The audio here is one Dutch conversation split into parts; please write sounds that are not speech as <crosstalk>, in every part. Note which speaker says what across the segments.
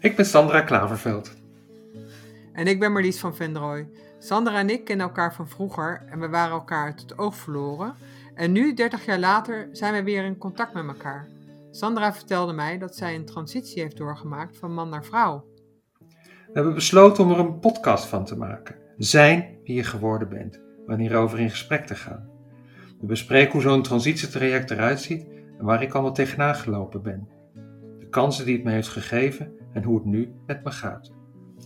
Speaker 1: Ik ben Sandra Klaverveld.
Speaker 2: En ik ben Marlies van Vendrooy. Sandra en ik kennen elkaar van vroeger en we waren elkaar uit het oog verloren. En nu, 30 jaar later, zijn we weer in contact met elkaar. Sandra vertelde mij dat zij een transitie heeft doorgemaakt van man naar vrouw.
Speaker 1: We hebben besloten om er een podcast van te maken. Zijn wie je geworden bent, wanneer over in gesprek te gaan. We bespreken hoe zo'n transitietraject eruit ziet en waar ik allemaal tegenaan gelopen ben. De kansen die het me heeft gegeven en hoe het nu met me gaat.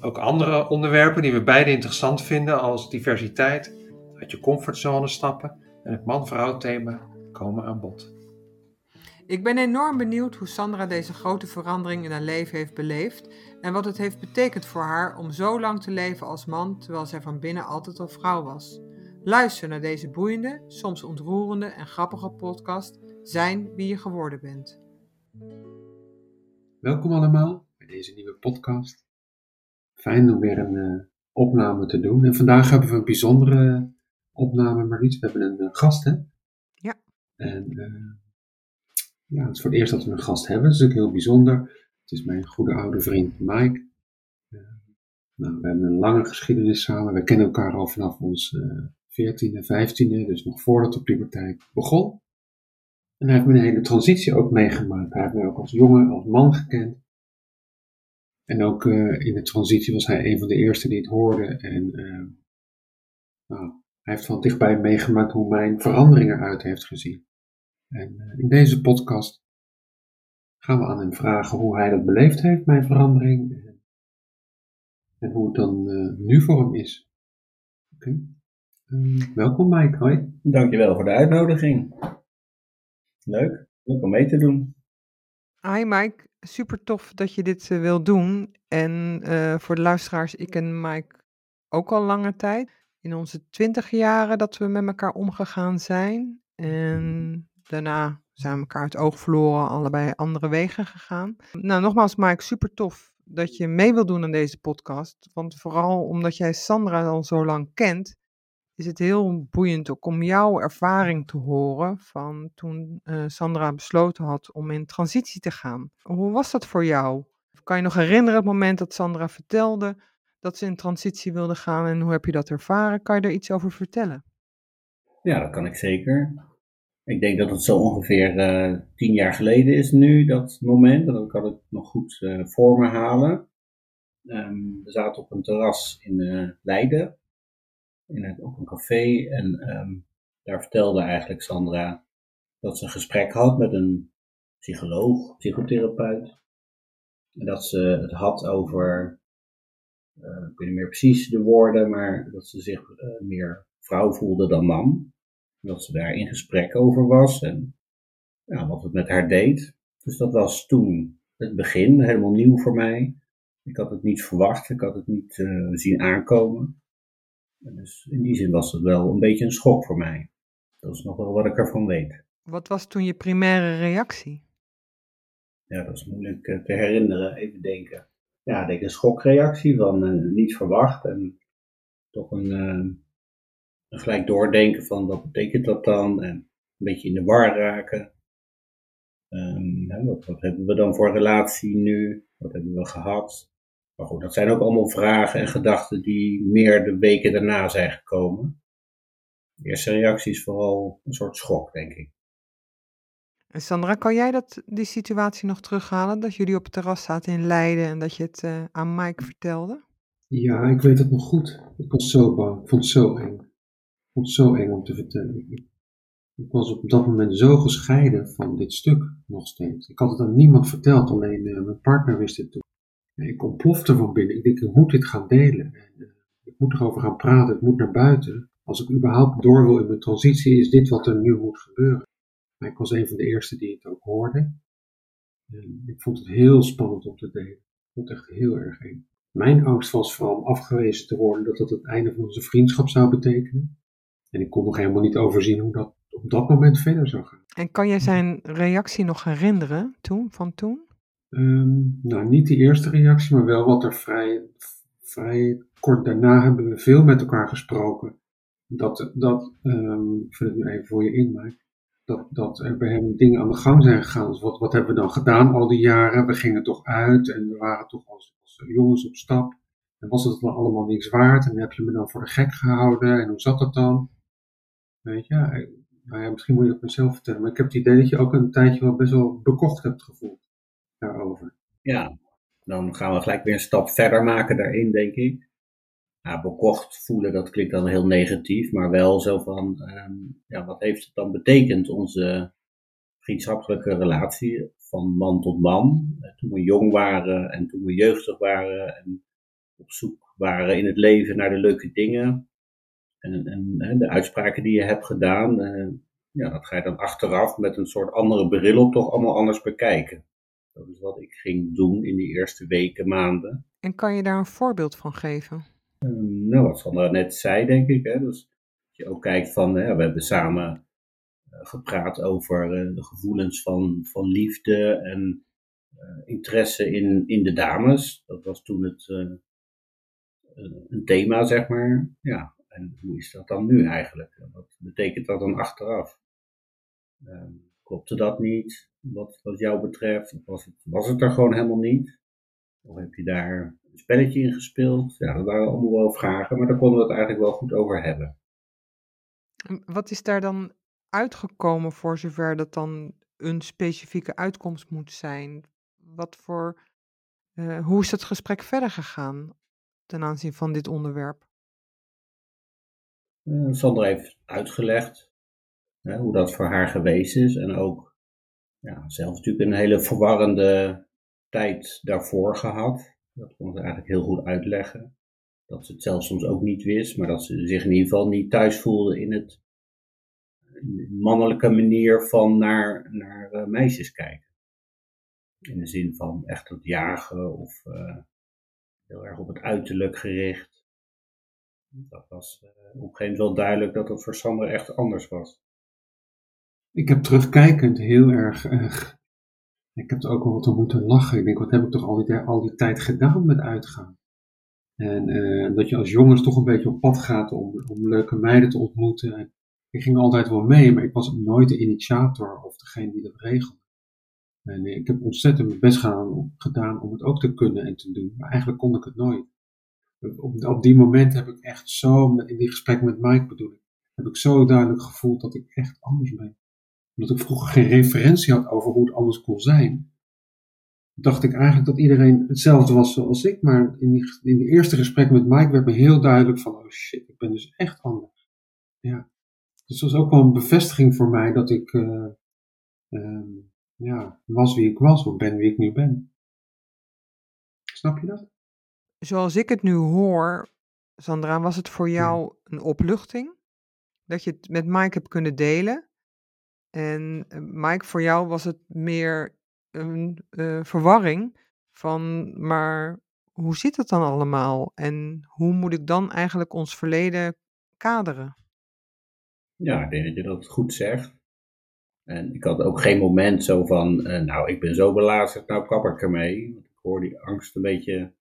Speaker 1: Ook andere onderwerpen die we beide interessant vinden, als diversiteit, uit je comfortzone stappen en het man-vrouw thema komen aan bod.
Speaker 2: Ik ben enorm benieuwd hoe Sandra deze grote verandering in haar leven heeft beleefd en wat het heeft betekend voor haar om zo lang te leven als man terwijl zij van binnen altijd al vrouw was. Luister naar deze boeiende, soms ontroerende en grappige podcast Zijn wie je geworden bent.
Speaker 3: Welkom allemaal bij deze nieuwe podcast. Fijn om weer een uh, opname te doen. En vandaag hebben we een bijzondere opname, Marlies. We hebben een uh, gast, hè?
Speaker 2: Ja.
Speaker 3: En uh, ja, het is voor het eerst dat we een gast hebben. Dat is ook heel bijzonder. Het is mijn goede oude vriend Mike. nou, we hebben een lange geschiedenis samen. We kennen elkaar al vanaf ons 14e, 15e, dus nog voordat de puberteit begon. En hij heeft me een hele transitie ook meegemaakt. Hij heeft me ook als jongen, als man gekend. En ook uh, in de transitie was hij een van de eerste die het hoorde. En uh, nou, hij heeft van dichtbij meegemaakt hoe mijn verandering eruit heeft gezien. En uh, in deze podcast gaan we aan hem vragen hoe hij dat beleefd heeft, mijn verandering. En, hoe het dan nu voor hem is. Oké. Okay. welkom Mike, hoi.
Speaker 4: Dankjewel voor de uitnodiging. Leuk, leuk om mee te doen.
Speaker 2: Hi Mike, super tof dat je dit uh, wil doen. En uh, voor de luisteraars, ik ken Mike ook al lange tijd. In onze twintig jaren dat we met elkaar omgegaan zijn. En daarna zijn we elkaar het oog verloren, allebei andere wegen gegaan. Nou, nogmaals Mike, super tof dat je mee wil doen aan deze podcast. Want vooral omdat jij Sandra al zo lang kent, is het heel boeiend ook om jouw ervaring te horen van toen uh, Sandra besloten had om in transitie te gaan. Hoe was dat voor jou? Kan je nog herinneren het moment dat Sandra vertelde dat ze in transitie wilde gaan en hoe heb je dat ervaren? Kan je er iets over vertellen?
Speaker 4: Ja, dat kan ik zeker. Ik denk dat het zo ongeveer uh, tien jaar geleden is nu, dat moment. Dat kan het nog goed uh, voor me halen. Um, we zaten op een terras in Leiden in op een café. En um, daar vertelde eigenlijk Sandra dat ze een gesprek had met een psycholoog, psychotherapeut. En dat ze het had over, uh, ik weet niet meer precies de woorden, maar dat ze zich uh, meer vrouw voelde dan man. Dat ze daar in gesprek over was en ja, wat het met haar deed. Dus dat was toen het begin, helemaal nieuw voor mij. Ik had het niet verwacht, ik had het niet uh, zien aankomen. Dus in die zin was het wel een beetje een schok voor mij. Dat is nog wel wat ik ervan weet.
Speaker 2: Wat was toen je primaire reactie?
Speaker 4: Ja, dat is moeilijk te herinneren. Even denken. Ja, ik denk een schokreactie van uh, niet verwacht en toch een, uh, een gelijk doordenken van wat betekent dat dan en een beetje in de war raken. Um, hè, wat, wat hebben we dan voor relatie nu? Wat hebben we gehad? Maar goed, dat zijn ook allemaal vragen en gedachten die meer de weken daarna zijn gekomen. De eerste reactie is vooral een soort schok, denk ik.
Speaker 2: En Sandra, kan jij dat, die situatie nog terughalen? Dat jullie op het terras zaten in Leiden en dat je het uh, aan Mike vertelde?
Speaker 3: Ja, ik weet het nog goed. Ik was zo bang. Ik vond het zo eng. Ik vond het zo eng om te vertellen. Ik, ik was op dat moment zo gescheiden van dit stuk nog steeds. Ik had het aan niemand verteld, alleen uh, mijn partner wist het toen. Ik ontplofte van binnen. Ik denk, ik moet dit gaan delen. En, uh, ik moet erover gaan praten. Het moet naar buiten. Als ik überhaupt door wil in mijn transitie, is dit wat er nu moet gebeuren. Maar ik was een van de eerste die het ook hoorde. Ik vond het heel spannend om te delen. Ik vond het echt heel erg eng. Mijn angst was vooral om afgewezen te worden dat dat het einde van onze vriendschap zou betekenen. En ik kon nog helemaal niet overzien hoe dat op dat moment verder zou gaan.
Speaker 2: En kan je zijn reactie nog herinneren toen, van toen?
Speaker 3: Um, nou, niet die eerste reactie, maar wel wat er vrij, vrij kort daarna hebben we veel met elkaar gesproken. Dat, dat um, ik het nu even voor je in, Mike. dat, dat er bij hem dingen aan de gang zijn gegaan. Dus wat, wat hebben we dan gedaan al die jaren? We gingen toch uit en we waren toch als, als jongens op stap. En was het dan allemaal niks waard? En heb je me dan voor de gek gehouden? En hoe zat dat dan? Weet je, eh, nou ja, misschien moet je dat mezelf vertellen. Maar ik heb het idee dat je ook een tijdje wel best wel bekocht hebt gevoeld daarover.
Speaker 4: Ja, dan gaan we gelijk weer een stap verder maken daarin, denk ik. Ja, bekocht voelen, dat klinkt dan heel negatief, maar wel zo van, ehm, ja, wat heeft het dan betekend, onze vriendschappelijke relatie van man tot man, toen we jong waren en toen we jeugdig waren en op zoek waren in het leven naar de leuke dingen. En, en de uitspraken die je hebt gedaan, eh, ja, dat ga je dan achteraf met een soort andere bril op toch allemaal anders bekijken. Dat is wat ik ging doen in die eerste weken, maanden.
Speaker 2: En kan je daar een voorbeeld van geven?
Speaker 4: Ehm, nou, wat Sandra net zei, denk ik. Hè, dus als je ook kijkt van, hè, we hebben samen uh, gepraat over uh, de gevoelens van, van liefde en uh, interesse in, in de dames. Dat was toen het een thema, zeg maar. Ja, en hoe is dat dan nu eigenlijk? Wat betekent dat dan achteraf? Ehm, klopte dat niet, wat, wat jou betreft? Was het, was het er gewoon helemaal niet? Of heb je daar een spelletje in gespeeld? Ja, dat waren allemaal wel vragen, maar daar konden we het eigenlijk wel goed over hebben.
Speaker 2: Wat is daar dan uitgekomen voor zover dat dan een specifieke uitkomst moet zijn? Wat voor, uh, hoe is het gesprek verder gegaan ten aanzien van dit onderwerp?
Speaker 4: Uh, Sandra heeft uitgelegd hoe dat voor haar geweest is en ook ja, zelf natuurlijk een hele verwarrende tijd daarvoor gehad. Dat kon ze eigenlijk heel goed uitleggen. Dat ze het zelf soms ook niet wist, maar dat ze zich in ieder geval niet thuis voelde in het mannelijke manier van naar, naar uh, meisjes kijken. In de zin van echt het jagen of uh, heel erg op het uiterlijk gericht. Dat was uh, op een gegeven moment wel duidelijk dat het voor Sandra echt anders was.
Speaker 3: Ik heb terugkijkend heel erg ik heb er ook wel wat om moeten lachen. Ik denk, wat heb ik toch al die, al die tijd gedaan met uitgaan? En uh, dat je als jongens toch een beetje op pad gaat om, om leuke meiden te ontmoeten. En ik ging altijd wel mee, maar ik was nooit de initiator of degene die dat regelde. En ik heb ontzettend mijn best gedaan om het ook te kunnen en te doen, maar eigenlijk kon ik het nooit. Op, op die moment heb ik echt zo, in die gesprek met Mike bedoel ik, heb ik zo duidelijk gevoeld dat ik echt anders ben omdat ik vroeger geen referentie had over hoe het anders kon zijn, dacht ik eigenlijk dat iedereen hetzelfde was zoals ik. Maar in die, in die eerste gesprek met Mike werd me heel duidelijk van, oh shit, ik ben dus echt anders. Ja. Dus dat was ook wel een bevestiging voor mij dat ik uh, uh, ja, was wie ik was, of ben wie ik nu ben. Snap je dat?
Speaker 2: Zoals ik het nu hoor, Sandra, was het voor jou een opluchting dat je het met Mike hebt kunnen delen? En uh, Mike, voor jou was het meer een uh, verwarring van, maar hoe zit het dan allemaal? En hoe moet ik dan eigenlijk ons verleden kaderen?
Speaker 4: Ja, ik denk dat je dat goed zegt. En ik had ook geen moment zo van, uh, nou, ik ben zo belazerd, nou kap ik ermee. Ik hoor die angst een beetje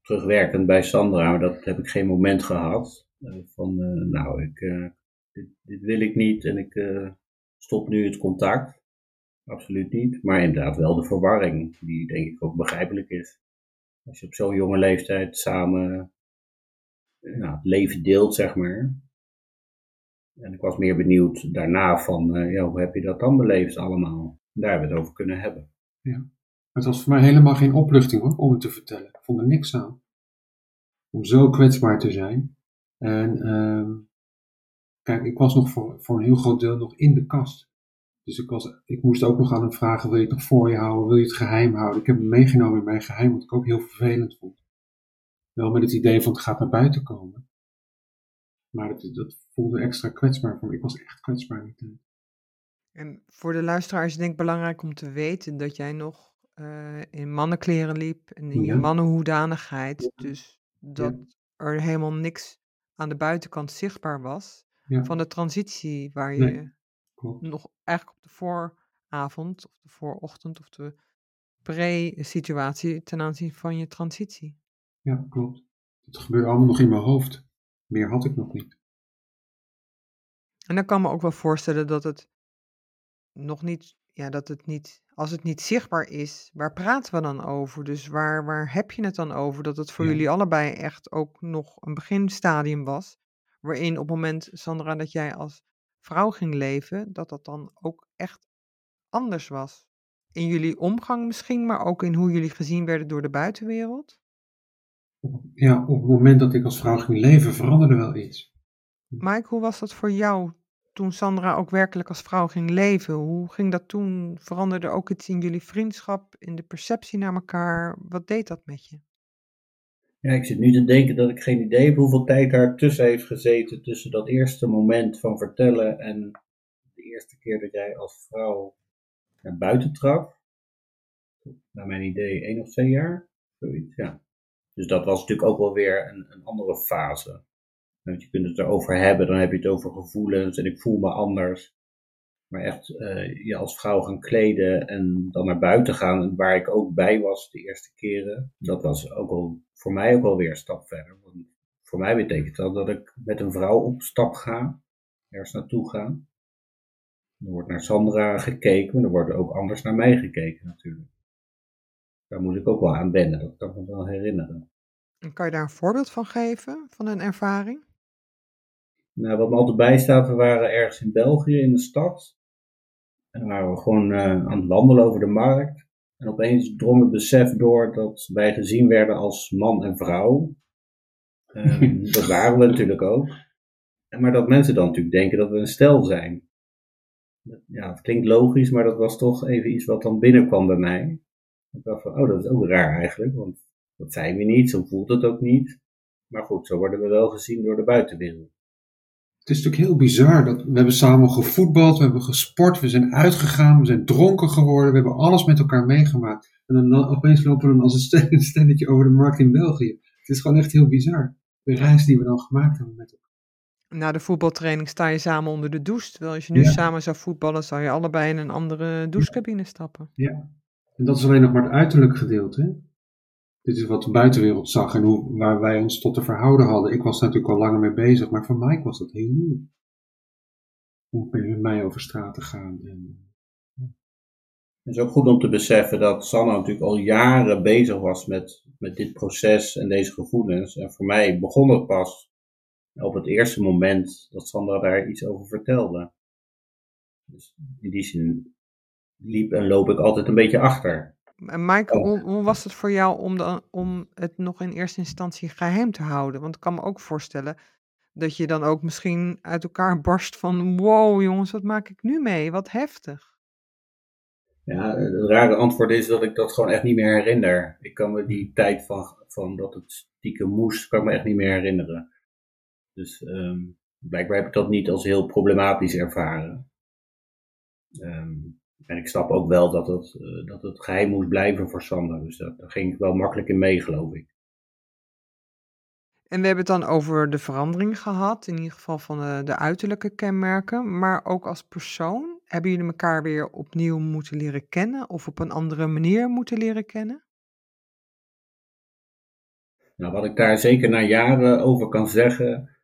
Speaker 4: terugwerkend bij Sandra, maar dat heb ik geen moment gehad. van, nou, ik, dit, dit, wil ik niet en ik Stop nu het contact. Absoluut niet. Maar inderdaad wel de verwarring, die denk ik ook begrijpelijk is. Als je op zo'n jonge leeftijd samen nou, het leven deelt, zeg maar. En ik was meer benieuwd daarna van, uh, ja, hoe heb je dat dan beleefd allemaal? Daar hebben we het over kunnen hebben.
Speaker 3: Ja. Het was voor mij helemaal geen opluchting hoor, om het te vertellen. Ik vond er niks aan. Om zo kwetsbaar te zijn. En uh, Kijk, ik was nog voor, voor een heel groot deel nog in de kast. Dus ik, was, ik moest ook nog aan hem vragen, wil je het nog voor je houden? Wil je het geheim houden? Ik heb hem meegenomen in mijn geheim, wat ik ook heel vervelend vond. Wel met het idee van het gaat naar buiten komen. Maar dat, dat voelde extra kwetsbaar voor me. Ik was echt kwetsbaar in die.
Speaker 2: En voor de luisteraars denk ik belangrijk om te weten dat jij nog uh, in mannenkleren liep en in ja. je mannenhoedanigheid. Dus dat ja. er helemaal niks aan de buitenkant zichtbaar was ja. van de transitie waar je nee, nog eigenlijk op de vooravond of de voorochtend of de pre-situatie ten aanzien van je transitie.
Speaker 3: Ja, klopt. Het gebeurde allemaal nog in mijn hoofd. Meer had ik nog niet.
Speaker 2: En dan kan me ook wel voorstellen dat het nog niet, ja, dat het niet, als het niet zichtbaar is, waar praten we dan over? Dus waar, waar heb je het dan over? Dat het voor
Speaker 3: Ja.
Speaker 2: jullie allebei echt ook nog een beginstadium was, waarin op het moment, Sandra, dat jij als vrouw ging leven, dat dat dan ook echt anders was. In jullie omgang misschien, maar ook in hoe jullie gezien werden door de buitenwereld?
Speaker 3: Ja, op het moment dat ik als vrouw ging leven, veranderde wel iets.
Speaker 2: Mike, hoe was dat voor jou toen Sandra ook werkelijk als vrouw ging leven? Hoe ging dat toen? Veranderde er ook iets in jullie vriendschap, in de perceptie naar elkaar? Wat deed dat met je?
Speaker 4: Ja, ik zit nu te denken dat ik geen idee heb hoeveel tijd daar tussen heeft gezeten. Tussen dat eerste moment van vertellen en de eerste keer dat jij als vrouw naar buiten trad. Naar mijn idee één of twee jaar. Zoiets, ja. Dus dat was natuurlijk ook wel weer een, een andere fase. Want je kunt het erover hebben, dan heb je het over gevoelens en ik voel me anders. Maar echt eh, je als vrouw gaan kleden en dan naar buiten gaan, waar ik ook bij was de eerste keren, dat was ook al voor mij ook wel weer een stap verder. Want voor mij betekent dat dat ik met een vrouw op stap ga, ergens naartoe ga. Er wordt naar Sandra gekeken, maar er wordt ook anders naar mij gekeken natuurlijk. Daar moet ik ook wel aan wennen, dat kan ik me wel herinneren.
Speaker 2: En kan je daar een voorbeeld van geven, van een ervaring?
Speaker 4: Nou, wat me altijd bijstaat, we waren ergens in België in de stad. En dan waren we gewoon uh, aan het wandelen over de markt. En opeens drong het besef door dat wij gezien werden als man en vrouw. Um, <laughs> dat waren we natuurlijk ook. Maar dat mensen dan natuurlijk denken dat we een stel zijn. Ja, het klinkt logisch, maar dat was toch even iets wat dan binnenkwam bij mij. Ik dacht van, oh, dat is ook raar eigenlijk, want dat zijn we niet, zo voelt het ook niet. Maar goed, zo worden we wel gezien door de buitenwereld.
Speaker 3: Het is natuurlijk heel bizar dat we hebben samen gevoetbald, we hebben gesport, we zijn uitgegaan, we zijn dronken geworden, we hebben alles met elkaar meegemaakt. En dan, opeens lopen we dan als <laughs> een stelletje over de markt in België. Het is gewoon echt heel bizar. De reis die we dan gemaakt hebben met elkaar.
Speaker 2: Na de voetbaltraining sta je samen onder de douche. Terwijl als je nu
Speaker 3: Ja.
Speaker 2: samen zou voetballen, zou je allebei in een andere douchecabine stappen.
Speaker 3: Ja. En dat is alleen nog maar het uiterlijk gedeelte. Dit is wat de buitenwereld zag en hoe, waar wij ons tot te verhouden hadden. Ik was natuurlijk al langer mee bezig, maar voor Mike was dat heel nieuw. Om met mij over straat te gaan. En,
Speaker 4: Het is ook goed om te beseffen dat Sanne natuurlijk al jaren bezig was met, met dit proces en deze gevoelens. En voor mij begon het pas op het eerste moment dat Sandra daar iets over vertelde. Dus in die zin liep en loop ik altijd een beetje achter.
Speaker 2: En Mike,
Speaker 4: Oh.
Speaker 2: hoe, hoe was het voor jou om, de, om het nog in eerste instantie geheim te houden? Want ik kan me ook voorstellen dat je dan ook misschien uit elkaar <laughs> barst van... Wow jongens, wat maak ik nu mee? Wat heftig.
Speaker 4: Ja, het rare antwoord is dat ik dat gewoon echt niet meer herinner. Ik kan me die tijd van, van dat het stiekem moest, kan ik me echt niet meer herinneren. Dus ehm, blijkbaar heb ik dat niet als heel problematisch ervaren. Ehm, en ik snap ook wel dat het, eh, dat het geheim moest blijven voor Sander. Dus dat, daar ging ik wel makkelijk in mee, geloof ik.
Speaker 2: En we hebben het dan over de verandering gehad, in ieder geval van de, de uiterlijke kenmerken, maar ook als persoon. Hebben jullie elkaar weer opnieuw moeten leren kennen of op een andere manier moeten leren kennen?
Speaker 4: Nou, wat ik daar zeker na jaren over kan zeggen,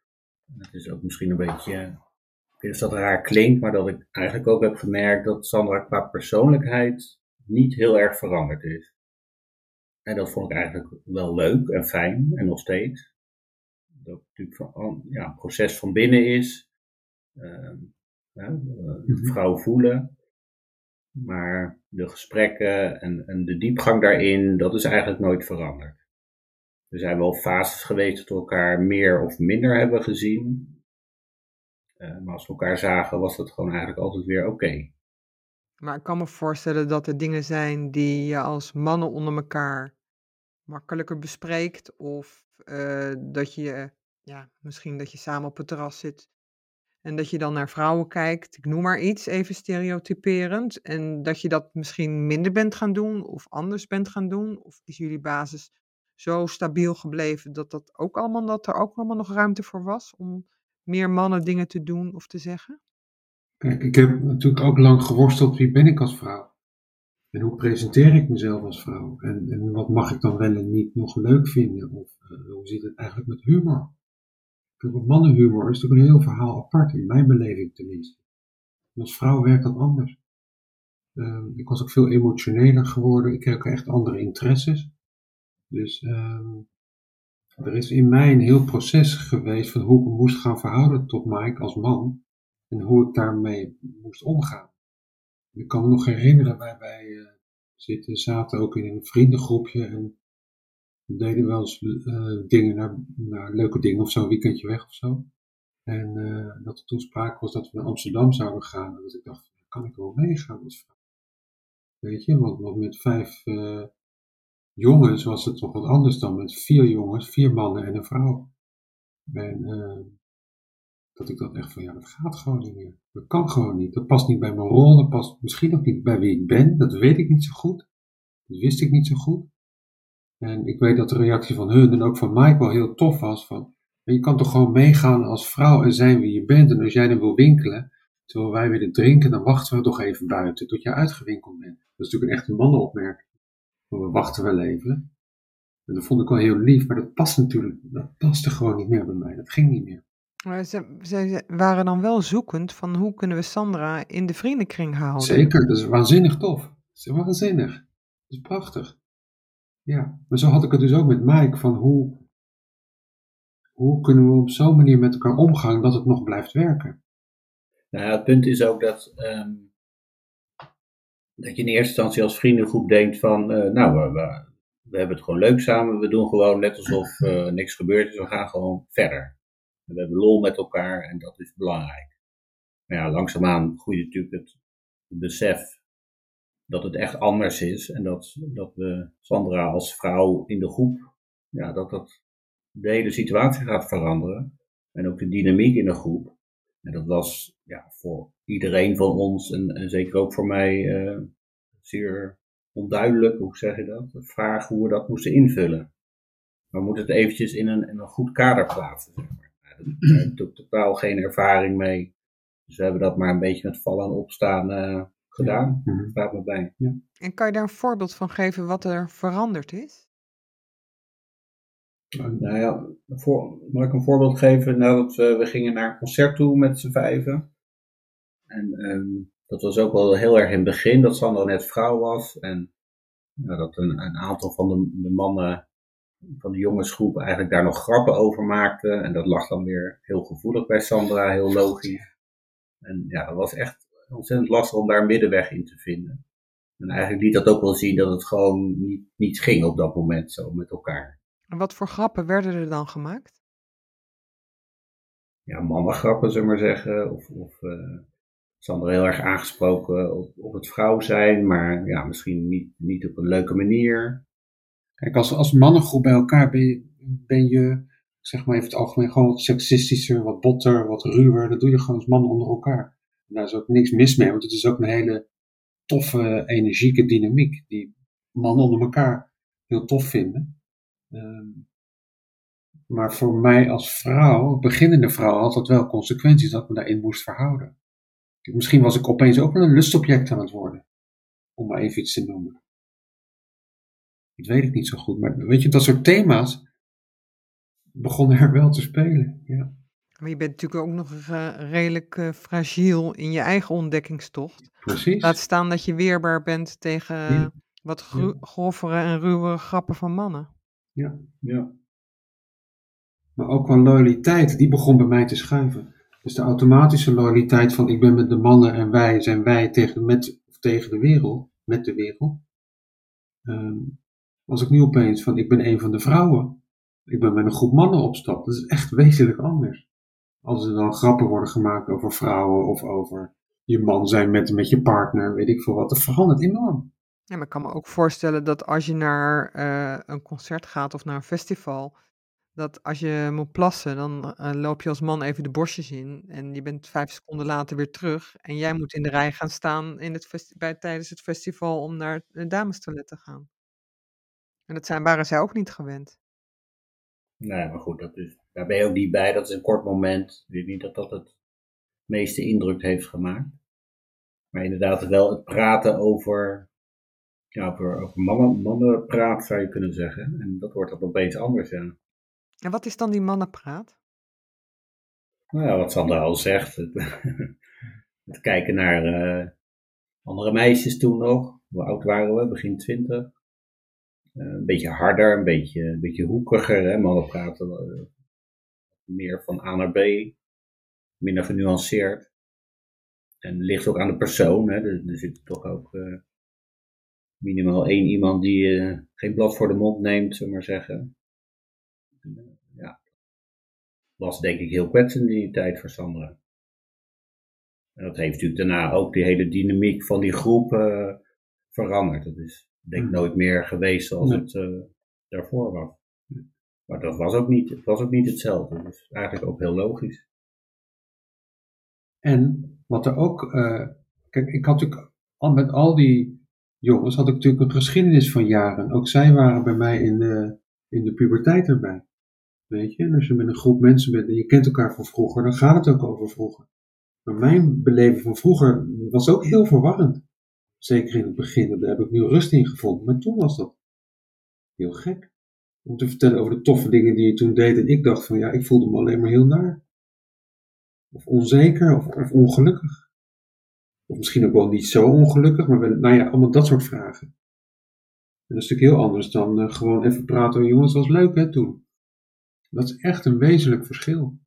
Speaker 4: het is ook misschien een beetje, ik weet dat dat raar klinkt, maar dat ik eigenlijk ook heb gemerkt dat Sandra qua persoonlijkheid niet heel erg veranderd is. En dat vond ik eigenlijk wel leuk en fijn en nog steeds. Dat het natuurlijk van, ja, een proces van binnen is. Ehm, ja, uh, vrouw voelen. Maar de gesprekken en, en de diepgang daarin, dat is eigenlijk nooit veranderd. Er zijn wel fases geweest dat we elkaar meer of minder hebben gezien. Uh, maar als we elkaar zagen, was dat gewoon eigenlijk altijd weer oké.
Speaker 2: Maar ik kan me voorstellen dat er dingen zijn die je als mannen onder elkaar makkelijker bespreekt. Of uh, dat je, ja, misschien dat je samen op het terras zit. En dat je dan naar vrouwen kijkt, ik noem maar iets, even stereotyperend. En dat je dat misschien minder bent gaan doen of anders bent gaan doen. Of is jullie basis zo stabiel gebleven dat, dat, ook allemaal, dat er ook allemaal nog ruimte voor was om meer mannen dingen te doen of te zeggen?
Speaker 3: Kijk, ik heb natuurlijk ook lang geworsteld wie ben ik als vrouw. En hoe presenteer ik mezelf als vrouw? En, en wat mag ik dan wel en niet nog leuk vinden? Of uh, hoe zit het eigenlijk met humor? Kijk, mannenhumor is natuurlijk een heel verhaal apart, in mijn beleving tenminste. En als vrouw werkt dat anders. Ehm, ik was ook veel emotioneler geworden. Ik kreeg ook echt andere interesses. Dus ehm, er is in mij een heel proces geweest van hoe ik me moest gaan verhouden tot Mike als man. En hoe ik daarmee moest omgaan. Ik kan me nog herinneren, wij, wij uh, zitten, zaten ook in een vriendengroepje en deden wel eens uh, dingen naar, naar, leuke dingen of zo, een weekendje weg of zo. En uh, dat er toen sprake was dat we naar Amsterdam zouden gaan. En dat ik dacht, kan ik wel meegaan als vrouw? Weet je, want, want met vijf jongens was het toch wat anders dan met vier jongens, vier mannen en een vrouw. En dat ik dat echt van, ja, dat gaat gewoon niet meer. Dat kan gewoon niet. Dat past niet bij mijn rol. Dat past misschien ook niet bij wie ik ben. Dat weet ik niet zo goed. Dat wist ik niet zo goed. En ik weet dat de reactie van hun en ook van Mike wel heel tof was. Van, je kan toch gewoon meegaan als vrouw en zijn wie je bent. En als jij dan wil winkelen, terwijl wij willen drinken, dan wachten we toch even buiten tot je uitgewinkeld bent. Dat is natuurlijk een echte mannenopmerking. We wachten wel even. En dat vond ik wel heel lief, maar dat past natuurlijk, dat paste gewoon niet meer bij mij. Dat ging niet meer.
Speaker 2: Maar ze, ze waren dan wel zoekend van hoe kunnen we Sandra in de vriendenkring houden.
Speaker 3: Zeker, dat is waanzinnig tof. Dat is waanzinnig. Dat is prachtig. Ja, maar zo had ik het dus ook met Mike, van hoe, hoe kunnen we op zo'n manier met elkaar omgaan dat het nog blijft werken.
Speaker 4: Nou, het punt is ook dat, um, dat je in eerste instantie als vriendengroep denkt van, uh, nou, we, we, we, hebben het gewoon leuk samen, we doen gewoon net alsof uh, <laughs> niks gebeurd is, we gaan gewoon verder. We hebben lol met elkaar en dat is belangrijk. Maar ja, langzaamaan groeit natuurlijk het besef dat het echt anders is. En dat, dat we Sandra als vrouw in de groep, ja, dat dat de hele situatie gaat veranderen. En ook de dynamiek in de groep. En dat was ja, voor iedereen van ons en, en zeker ook voor mij uh, zeer onduidelijk, hoe zeg je dat? De vraag hoe we dat moesten invullen. Maar we moeten het eventjes in een, in een goed kader plaatsen. Zeg maar. Daar heb ik totaal geen ervaring mee. Dus we hebben dat maar een beetje met vallen en opstaan uh, gedaan. Ja. Staat me bij. Ja.
Speaker 2: En kan je daar een voorbeeld van geven wat er veranderd is?
Speaker 4: Nou ja, voor, mag ik een voorbeeld geven? Nadat we, we gingen naar een concert toe met z'n vijven. En um, dat was ook wel heel erg in het begin, dat Sandra net vrouw was. En nou, dat een, een aantal van de, de mannen van de jongensgroep eigenlijk daar nog grappen over maakte. En dat lag dan weer heel gevoelig bij Sandra, heel logisch. En ja, dat was echt ontzettend lastig om daar een middenweg in te vinden. En eigenlijk liet dat ook wel zien dat het gewoon niet, niet ging op dat moment zo met elkaar.
Speaker 2: En wat voor grappen werden er dan gemaakt?
Speaker 4: Ja, mannengrappen, zullen we maar zeggen. Of, of uh, Sandra heel erg aangesproken op, op het vrouw zijn, maar ja, misschien niet, niet op een leuke manier.
Speaker 3: Kijk, als, als mannengroep bij elkaar ben je, ben je, zeg maar even het algemeen, gewoon wat seksistischer, wat botter, wat ruwer. Dat doe je gewoon als mannen onder elkaar. En daar is ook niks mis mee, want het is ook een hele toffe, energieke dynamiek die mannen onder elkaar heel tof vinden. Um, maar voor mij als vrouw, beginnende vrouw, had dat wel consequenties dat ik me daarin moest verhouden. Misschien was ik opeens ook wel een lustobject aan het worden, om maar even iets te noemen. Dat weet ik niet zo goed. Maar weet je, dat soort thema's begonnen er wel te spelen. Ja.
Speaker 2: Maar je bent natuurlijk ook nog uh, redelijk uh, fragiel in je eigen ontdekkingstocht.
Speaker 3: Precies.
Speaker 2: Laat staan dat je weerbaar bent tegen ja. wat ja. grovere en ruwere grappen van mannen.
Speaker 3: Ja, ja. Maar ook wel loyaliteit, die begon bij mij te schuiven. Dus de automatische loyaliteit van ik ben met de mannen en wij zijn wij tegen, met, tegen de wereld, met de wereld. Um, was ik nu opeens van, ik ben een van de vrouwen. Ik ben met een groep mannen op stap. Dat is echt <laughs> wezenlijk anders. Als er dan grappen worden gemaakt over vrouwen of over je man zijn met, met je partner, weet ik veel wat. Dat verandert enorm.
Speaker 2: Ja, maar ik kan me ook voorstellen dat als je naar uh, een concert gaat of naar een festival, dat als je moet plassen, dan uh, loop je als man even de bosjes in en je bent vijf seconden later weer terug. En jij moet in de rij gaan staan in het bij, tijdens het festival om naar het damestoilet te gaan. En dat zijn, waren zij ook niet gewend.
Speaker 4: Nee, maar goed, dat is, daar ben je ook niet bij. Dat is een kort moment. Ik weet niet dat dat het meeste indruk heeft gemaakt. Maar inderdaad, wel het praten over, ja, over, over mannen, mannenpraat zou je kunnen zeggen. En dat wordt dan opeens anders, ja.
Speaker 2: En wat is dan die mannenpraat?
Speaker 4: Nou ja, wat Sandra al zegt. Het, <laughs> het kijken naar, uh, andere meisjes toen nog. Hoe oud waren we? Begin twintig. Eh, een beetje harder, een beetje, een beetje hoekiger. Hè? Mannen praten uh, meer van A naar B. Minder genuanceerd. En ligt ook aan de persoon. Hè? Er, er zit toch ook uh, minimaal één iemand die geen blad voor de mond neemt, zullen we maar zeggen. Ja, was denk ik heel kwetsend in die tijd voor Sandra. En dat heeft natuurlijk daarna ook die hele dynamiek van die groep uh, veranderd. Dat is denk ik hmm. nooit meer geweest zoals het uh, daarvoor was. Maar dat was ook niet, het was ook niet hetzelfde. Dus eigenlijk ook heel logisch.
Speaker 3: En wat er ook, uh, kijk, ik had natuurlijk al, met al die jongens had ik natuurlijk een geschiedenis van jaren. Ook zij waren bij mij in de, in de puberteit erbij. Weet je, en als je met een groep mensen bent en je kent elkaar van vroeger, dan gaat het ook over vroeger. Maar mijn beleving van vroeger was ook heel verwarrend. Zeker in het begin, daar heb ik nu rust in gevonden. Maar toen was dat heel gek. Om te vertellen over de toffe dingen die je toen deed. En ik dacht van ja, ik voelde me alleen maar heel naar. Of onzeker, of, of ongelukkig. Of misschien ook wel niet zo ongelukkig, maar nou ja, allemaal dat soort vragen. En dat is natuurlijk heel anders dan uh, gewoon even praten. Jongens, dat was leuk hè toen. Dat is echt een wezenlijk verschil.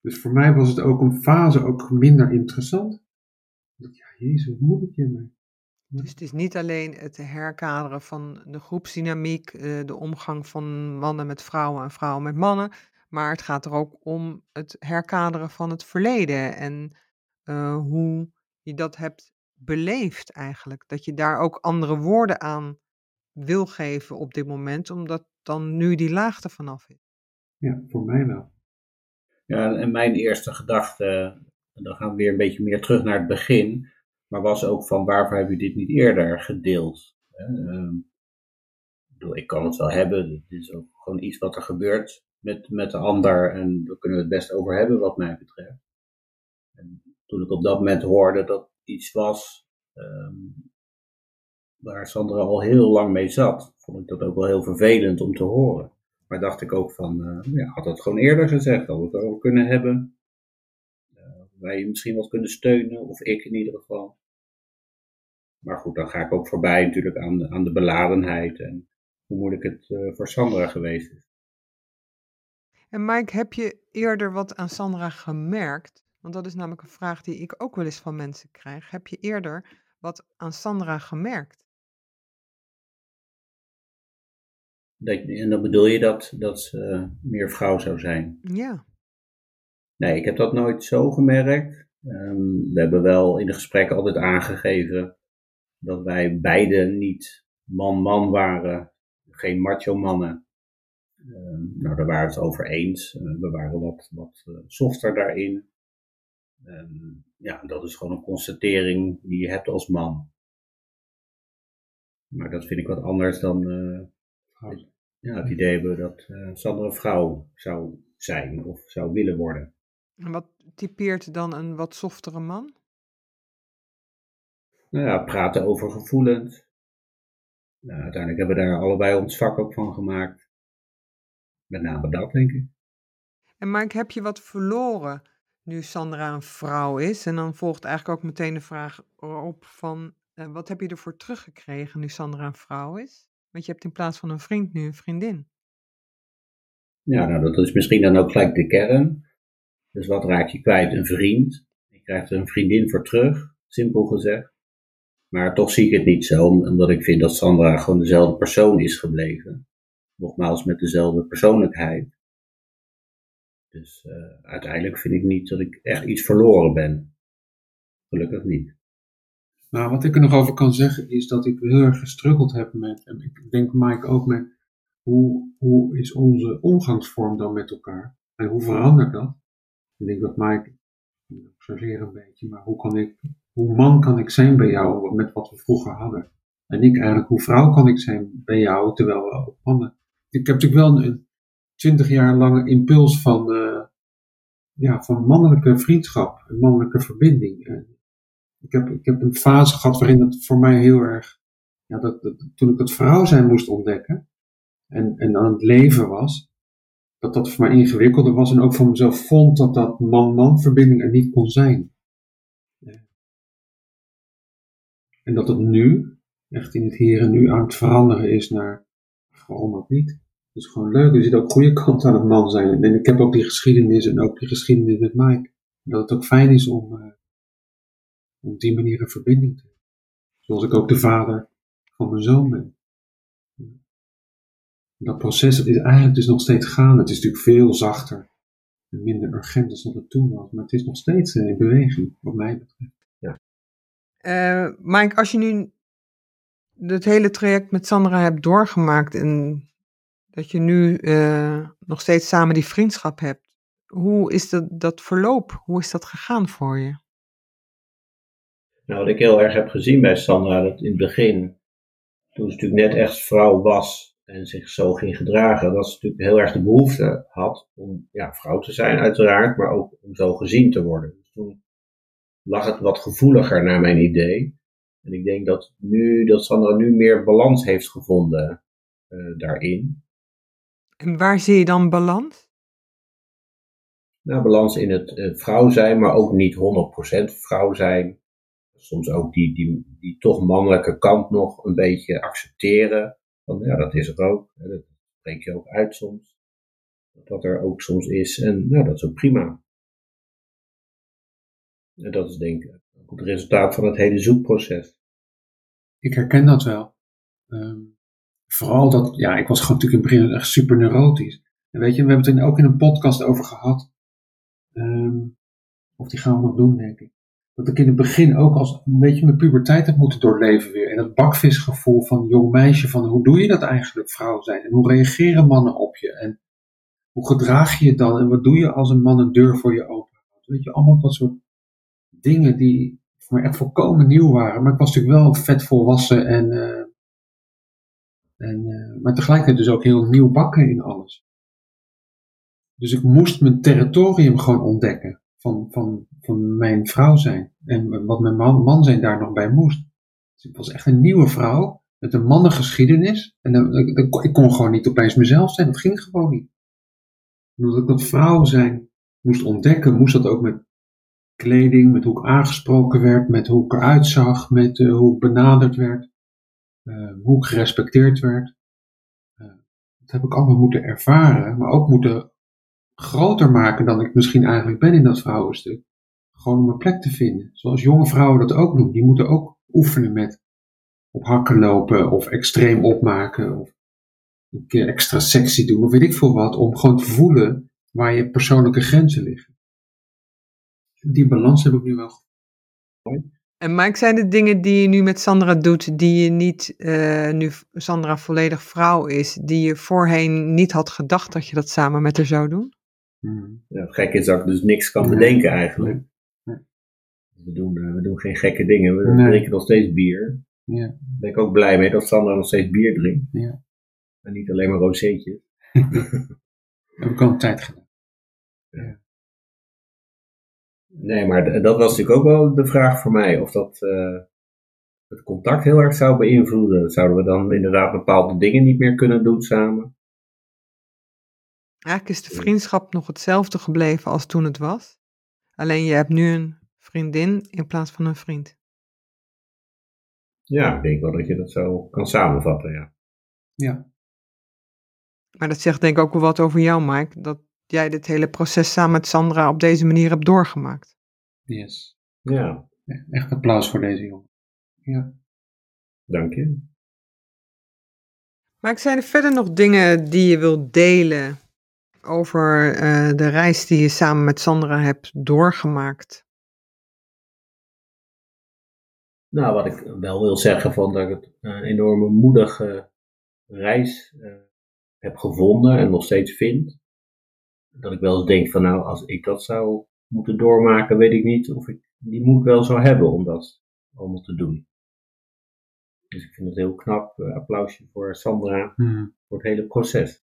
Speaker 3: Dus voor mij was het ook een fase ook minder interessant. Ja, jezus, wat moet ik hiermee?
Speaker 2: Dus het is niet alleen het herkaderen van de groepsdynamiek, eh, de omgang van mannen met vrouwen en vrouwen met mannen, maar het gaat er ook om het herkaderen van het verleden en uh, hoe je dat hebt beleefd eigenlijk. Dat je daar ook andere woorden aan wil geven op dit moment, omdat dan nu die laagte vanaf is.
Speaker 3: Ja, voor mij wel.
Speaker 4: Ja, en mijn eerste gedachte, dan gaan we weer een beetje meer terug naar het begin, maar was ook van waarvoor hebben je dit niet eerder gedeeld? Ehm, ik kan het wel hebben, het is ook gewoon iets wat er gebeurt met, met de ander en daar kunnen we het best over hebben wat mij betreft. En toen ik op dat moment hoorde dat iets was ehm, waar Sandra al heel lang mee zat, vond ik dat ook wel heel vervelend om te horen. Maar dacht ik ook van, uh, ja, had dat gewoon eerder gezegd, had we het erover kunnen hebben. Uh, wij misschien wat kunnen steunen, of ik in ieder geval. Maar goed, dan ga ik ook voorbij natuurlijk aan, aan de beladenheid en hoe moeilijk het uh, voor Sandra geweest is.
Speaker 2: En Mike, heb je eerder wat aan Sandra gemerkt? Want dat is namelijk een vraag die ik ook wel eens van mensen krijg. Heb je eerder wat aan Sandra gemerkt?
Speaker 4: Dat, en dan bedoel je dat, dat ze meer vrouw zou zijn?
Speaker 2: Ja.
Speaker 4: Nee, ik heb dat nooit zo gemerkt. Um, we hebben wel in de gesprekken altijd aangegeven dat wij beide niet man-man waren, geen macho-mannen. Um, nou, daar waren we het over eens. Uh, we waren wat, wat uh, softer daarin. Um, ja, dat is gewoon een constatering die je hebt als man. Maar dat vind ik wat anders dan uh, ja, het idee hebben dat uh, Sander een vrouw zou zijn of zou willen worden.
Speaker 2: En wat typeert dan een wat softere man?
Speaker 4: Nou ja, praten over gevoelens. Nou, uiteindelijk hebben we daar allebei ons vak ook van gemaakt. Met name dat, denk ik.
Speaker 2: En Mike, heb je wat verloren nu Sandra een vrouw is? En dan volgt eigenlijk ook meteen de vraag op van, uh, wat heb je ervoor teruggekregen nu Sandra een vrouw is? Want je hebt in plaats van een vriend nu een vriendin.
Speaker 4: Ja, nou dat is misschien dan ook gelijk de kern. Dus wat raak je kwijt? Een vriend. Je krijgt er een vriendin voor terug, simpel gezegd. Maar toch zie ik het niet zo, omdat ik vind dat Sandra gewoon dezelfde persoon is gebleven. Nogmaals, met dezelfde persoonlijkheid. Dus uh, uiteindelijk vind ik niet dat ik echt iets verloren ben. Gelukkig niet.
Speaker 3: Nou, wat ik er nog over kan zeggen is dat ik heel erg gestruggeld heb met, en ik denk Mike ook met, hoe, hoe is onze omgangsvorm dan met elkaar? En hoe verandert dat? Ik denk dat Mike, ik observeer een beetje, maar hoe kan ik, hoe man kan ik zijn bij jou met wat we vroeger hadden? En ik eigenlijk, hoe vrouw kan ik zijn bij jou terwijl we ook mannen? Ik heb natuurlijk wel een twintig jaar lange impuls van, uh, ja, van mannelijke vriendschap, mannelijke verbinding ik heb, ik heb een fase gehad waarin het voor mij heel erg, ja, dat, dat, toen ik dat vrouw zijn moest ontdekken en, en aan het leven was, dat dat voor mij ingewikkelder was en ook voor mezelf vond dat dat man-man verbinding er niet kon zijn. En dat het nu, echt in het hier en nu, aan het veranderen is naar, waarom ook niet? Het is gewoon leuk. Er zit ook goede kant aan het man zijn. En ik heb ook die geschiedenis en ook die geschiedenis met Mike. Dat het ook fijn is om, uh, om op die manier een verbinding te hebben. Zoals ik ook de vader van mijn zoon ben. Dat proces dat is eigenlijk dus nog steeds gaande. Het is natuurlijk veel zachter en minder urgent dan het toen was. Maar het is nog steeds in beweging, wat mij betreft. Ja.
Speaker 2: Uh, Mike, als je nu het hele traject met Sandra hebt doorgemaakt en dat je nu uh, nog steeds samen die vriendschap hebt, hoe is dat, dat verloop? Hoe is dat gegaan voor je?
Speaker 4: Nou, wat ik heel erg heb gezien bij Sandra, dat in het begin, toen ze natuurlijk net echt vrouw was en zich zo ging gedragen, dat ze natuurlijk heel erg de behoefte had om ja, vrouw te zijn, uiteraard, maar ook om zo gezien te worden. Dus toen lag het wat gevoeliger naar mijn idee. En ik denk dat, nu, dat Sandra nu meer balans heeft gevonden uh, daarin.
Speaker 2: En waar zie je dan balans?
Speaker 4: Nou, balans in het uh, vrouw zijn, maar ook niet 100% vrouw zijn. Soms ook die, die, die toch mannelijke kant nog een beetje accepteren. Want ja, dat is er ook. Dat spreek je ook uit soms. Dat er ook soms is. En nou, dat is ook prima. En dat is denk ik het resultaat van het hele zoekproces.
Speaker 3: Ik herken dat wel. Um, vooral dat, ja, ik was gewoon natuurlijk in het begin echt super neurotisch. En weet je, we hebben het er ook in een podcast over gehad. Um, of die gaan we nog doen, denk ik. Dat ik in het begin ook als een beetje mijn puberteit heb moeten doorleven weer. En dat bakvisgevoel van jong meisje, van hoe doe je dat eigenlijk, vrouw zijn? En hoe reageren mannen op je? En hoe gedraag je je dan? En wat doe je als een man een deur voor je open Weet je, allemaal dat soort dingen die voor mij echt volkomen nieuw waren. Maar ik was natuurlijk wel vet volwassen en, uh, en uh, maar tegelijkertijd dus ook heel nieuw bakken in alles. Dus ik moest mijn territorium gewoon ontdekken van, van, van mijn vrouw zijn. En wat mijn man, man zijn daar nog bij moest. Dus ik was echt een nieuwe vrouw met een mannengeschiedenis. En dan, ik kon gewoon niet opeens mezelf zijn. Dat ging gewoon niet. omdat ik dat vrouw zijn moest ontdekken, moest dat ook met kleding, met hoe ik aangesproken werd, met hoe ik eruit zag, met uh, hoe ik benaderd werd, uh, hoe ik gerespecteerd werd. Uh, dat heb ik allemaal moeten ervaren, maar ook moeten groter maken dan ik misschien eigenlijk ben in dat vrouwenstuk. Gewoon om mijn plek te vinden. Zoals jonge vrouwen dat ook doen. Die moeten ook oefenen met op hakken lopen of extreem opmaken of een keer extra sexy doen of weet ik veel wat. Om gewoon te voelen waar je persoonlijke grenzen liggen. Die balans heb ik nu wel
Speaker 2: en Mike, zijn de dingen die je nu met Sandra doet, die je niet, uh, nu Sandra volledig vrouw is, die je voorheen niet had gedacht dat je dat samen met haar zou doen?
Speaker 4: Hmm. Ja, gek is dat ik dus niks kan bedenken eigenlijk. We, doen, uh, we doen geen gekke dingen, we nee. drinken nog steeds bier. Ja. Daar ben ik ook blij mee dat Sandra nog steeds bier drinkt. Ja. En niet alleen maar rozeetjes. <laughs>
Speaker 3: heb ik al een tijd gedaan.
Speaker 4: Ja. Nee, maar dat was natuurlijk ook wel de vraag voor mij. Of dat uh, het contact heel erg zou beïnvloeden. Zouden we dan inderdaad bepaalde dingen niet meer kunnen doen samen?
Speaker 2: Eigenlijk is de vriendschap nog hetzelfde gebleven als toen het was. Alleen je hebt nu een vriendin in plaats van een vriend.
Speaker 4: Ja, ik denk wel dat je dat zo kan samenvatten, ja.
Speaker 3: Ja.
Speaker 2: Maar dat zegt denk ik ook wel wat over jou, Mike. Dat jij dit hele proces samen met Sandra op deze manier hebt doorgemaakt.
Speaker 3: Yes.
Speaker 4: Ja.
Speaker 3: Echt applaus voor deze jongen. Ja.
Speaker 4: Dank je.
Speaker 2: Maar ik zijn er verder nog dingen die je wilt delen over uh, de reis die je samen met Sandra hebt doorgemaakt?
Speaker 4: Nou, wat ik wel wil zeggen, van dat ik het een enorme moedige reis uh, heb gevonden en nog steeds vind dat ik wel eens denk van nou, als ik dat zou moeten doormaken, weet ik niet of ik die moed wel zou hebben om dat allemaal te doen. Dus ik vind het heel knap. Uh, applausje voor Sandra hmm. voor het hele proces.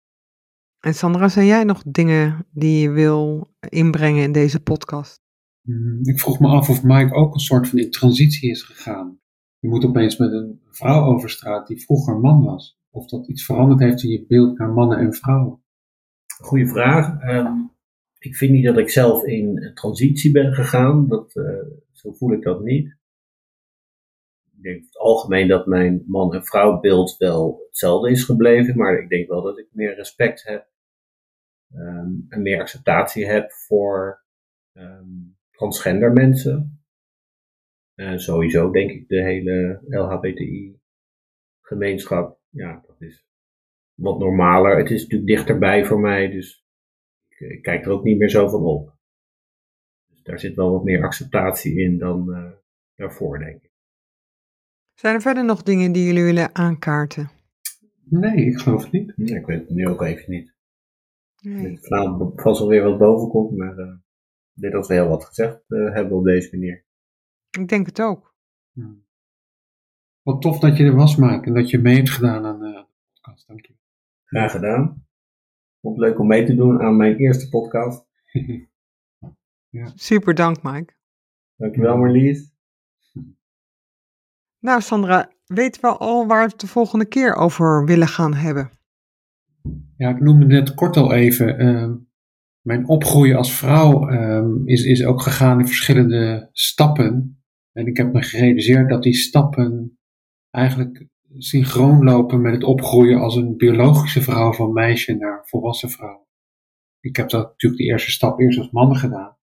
Speaker 2: En Sandra, zijn jij nog dingen die je wil inbrengen in deze podcast?
Speaker 3: Hmm, ik vroeg me af of Mike ook een soort van in transitie is gegaan. Je moet opeens met een vrouw over straat die vroeger man was. Of dat iets veranderd heeft in je beeld naar mannen en vrouwen.
Speaker 4: Goeie vraag. Ehm, ik vind niet dat ik zelf in transitie ben gegaan. Dat, uh, zo voel ik dat niet. ik denk in het algemeen dat mijn man- en vrouwbeeld wel hetzelfde is gebleven, maar ik denk wel dat ik meer respect heb ehm, en meer acceptatie heb voor ehm, transgender mensen. En sowieso denk ik de hele LHBTI-gemeenschap, ja, dat is wat normaler. Het is natuurlijk dichterbij voor mij, dus ik, ik kijk er ook niet meer zo van op. Dus daar zit wel wat meer acceptatie in dan eh, daarvoor, denk ik.
Speaker 2: Zijn er verder nog dingen die jullie willen aankaarten?
Speaker 3: Nee, ik geloof het niet.
Speaker 4: Ja, ik weet het nu ook even niet.
Speaker 2: Nee.
Speaker 4: Ik vast wel weer wat boven komt, maar eh, denk dat we heel wat gezegd eh, hebben op deze manier.
Speaker 2: Ik denk het ook.
Speaker 3: Ja. Wat tof dat je er was, Maak, en dat je mee hebt gedaan aan eh, de podcast. Dank je.
Speaker 4: Graag gedaan. Vond het leuk om mee te doen aan mijn eerste podcast. <laughs>
Speaker 2: Super dank, Mike.
Speaker 4: Dankjewel Marlies.
Speaker 2: Nou, Sandra, weten we al waar we het de volgende keer over willen gaan hebben?
Speaker 3: Ja, ik noemde net kort al even. ehm, mijn opgroeien als vrouw ehm, is, is ook gegaan in verschillende stappen. En ik heb me gerealiseerd dat die stappen eigenlijk synchroon lopen met het opgroeien als een biologische vrouw van meisje naar volwassen vrouw. Ik heb dat natuurlijk de eerste stap eerst als man gedaan.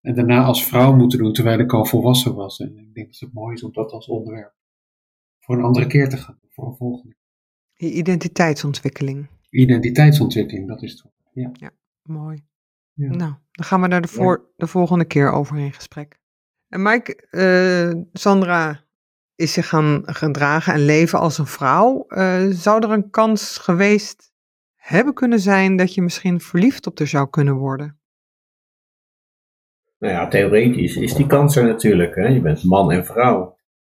Speaker 3: En daarna als vrouw moeten doen terwijl ik al volwassen was. En ik denk dat het mooi is om dat als onderwerp voor een andere keer te gaan. Voor een volgende.
Speaker 2: Je identiteitsontwikkeling.
Speaker 3: Identiteitsontwikkeling, dat is het. Ja.
Speaker 2: Mooi.
Speaker 3: Ja.
Speaker 2: Nou, dan gaan we daar de, voor, de volgende keer over in gesprek. En Mike, eh, Sandra is zich gaan gedragen en leven als een vrouw. Eh, zou er een kans geweest hebben kunnen zijn dat je misschien verliefd op haar zou kunnen worden?
Speaker 4: Nou ja, theoretisch is die kans er natuurlijk. Hè? Je bent man en vrouw.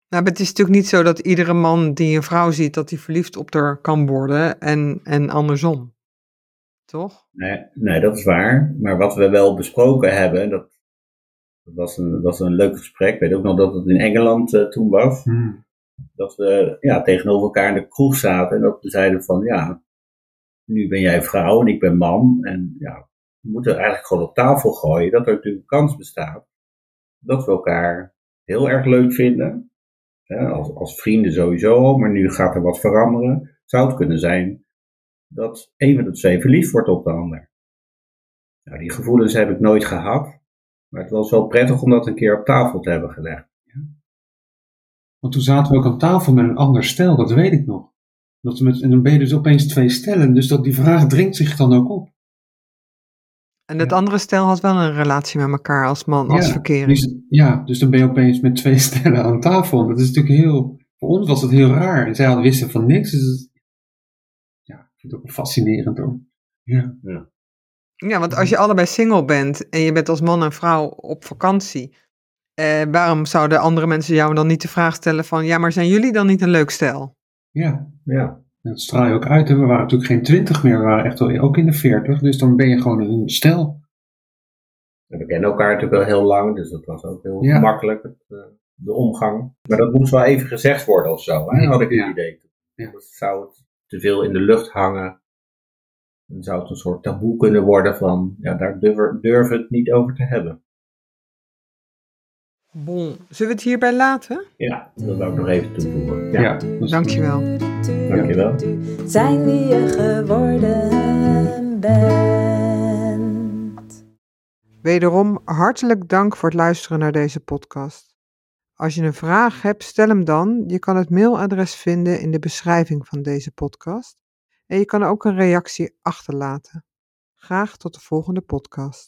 Speaker 2: Nou, maar het is natuurlijk niet zo dat iedere man die een vrouw ziet, dat hij verliefd op haar kan worden en, en andersom. Toch?
Speaker 4: Nee, nee, dat is waar. Maar wat we wel besproken hebben, dat, dat was, een, was een leuk gesprek. Ik weet ook nog dat het in Engeland eh, toen was.
Speaker 3: Hmm.
Speaker 4: Dat we ja, tegenover elkaar in de kroeg zaten en dat we zeiden van ja, nu ben jij vrouw en ik ben man. En ja, we moeten eigenlijk gewoon op tafel gooien dat er natuurlijk een kans bestaat dat we elkaar heel erg leuk vinden. Hè, als, als vrienden sowieso maar nu gaat er wat veranderen. Zou het kunnen zijn dat een van de twee verliefd wordt op de ander. Nou, die gevoelens heb ik nooit gehad. Maar het was wel prettig om dat een keer op tafel te hebben gelegd.
Speaker 3: Want toen zaten we ook aan tafel met een ander stel, dat weet ik nog. Dat we met, en dan ben je dus opeens twee stellen, dus dat die vraag dringt zich dan ook op.
Speaker 2: En het
Speaker 3: Ja.
Speaker 2: andere stel had wel een relatie met elkaar als man, als
Speaker 3: ja,
Speaker 2: verkering.
Speaker 3: Dus, ja, dus dan ben je opeens met twee <laughs> stellen aan tafel. Dat is natuurlijk heel, voor ons was het heel raar. En zij hadden wisten van niks, dus het- ja, vind het ook wel fascinerend hoor. Ja,
Speaker 2: Ja, want als je allebei single bent en je bent als man en vrouw op vakantie, eh, waarom zouden andere mensen jou dan niet de vraag stellen van, ja, maar zijn jullie dan niet een leuk stel?
Speaker 3: ja.
Speaker 4: Ja,
Speaker 3: dat straal je ook uit. hè. We waren natuurlijk geen twintig meer, we waren echt wel ook in de veertig. Dus dan ben je gewoon een stel.
Speaker 4: en we kennen elkaar natuurlijk wel heel lang, dus dat was ook heel
Speaker 3: Ja.
Speaker 4: het, eh, de omgang. Maar dat moest wel even gezegd worden of zo, hè? had ik het
Speaker 3: Ja.
Speaker 4: idee.
Speaker 3: Ja.
Speaker 4: Dat zou het te veel in de lucht hangen. Dan zou het een soort taboe kunnen worden van, ja, daar durven, durven we het niet over te hebben.
Speaker 2: Bon, zullen we het hierbij laten?
Speaker 4: Ja, dat wil ik nog even toevoegen.
Speaker 3: Ja,
Speaker 4: Ja,
Speaker 3: is-
Speaker 2: Dankjewel.
Speaker 4: dankjewel.
Speaker 5: Zijn wie je geworden bent.
Speaker 2: Wederom hartelijk dank voor het luisteren naar deze podcast. Als je een vraag hebt, stel hem dan. Je kan het mailadres vinden in de beschrijving van deze podcast. En je kan ook een reactie achterlaten. Graag tot de volgende podcast.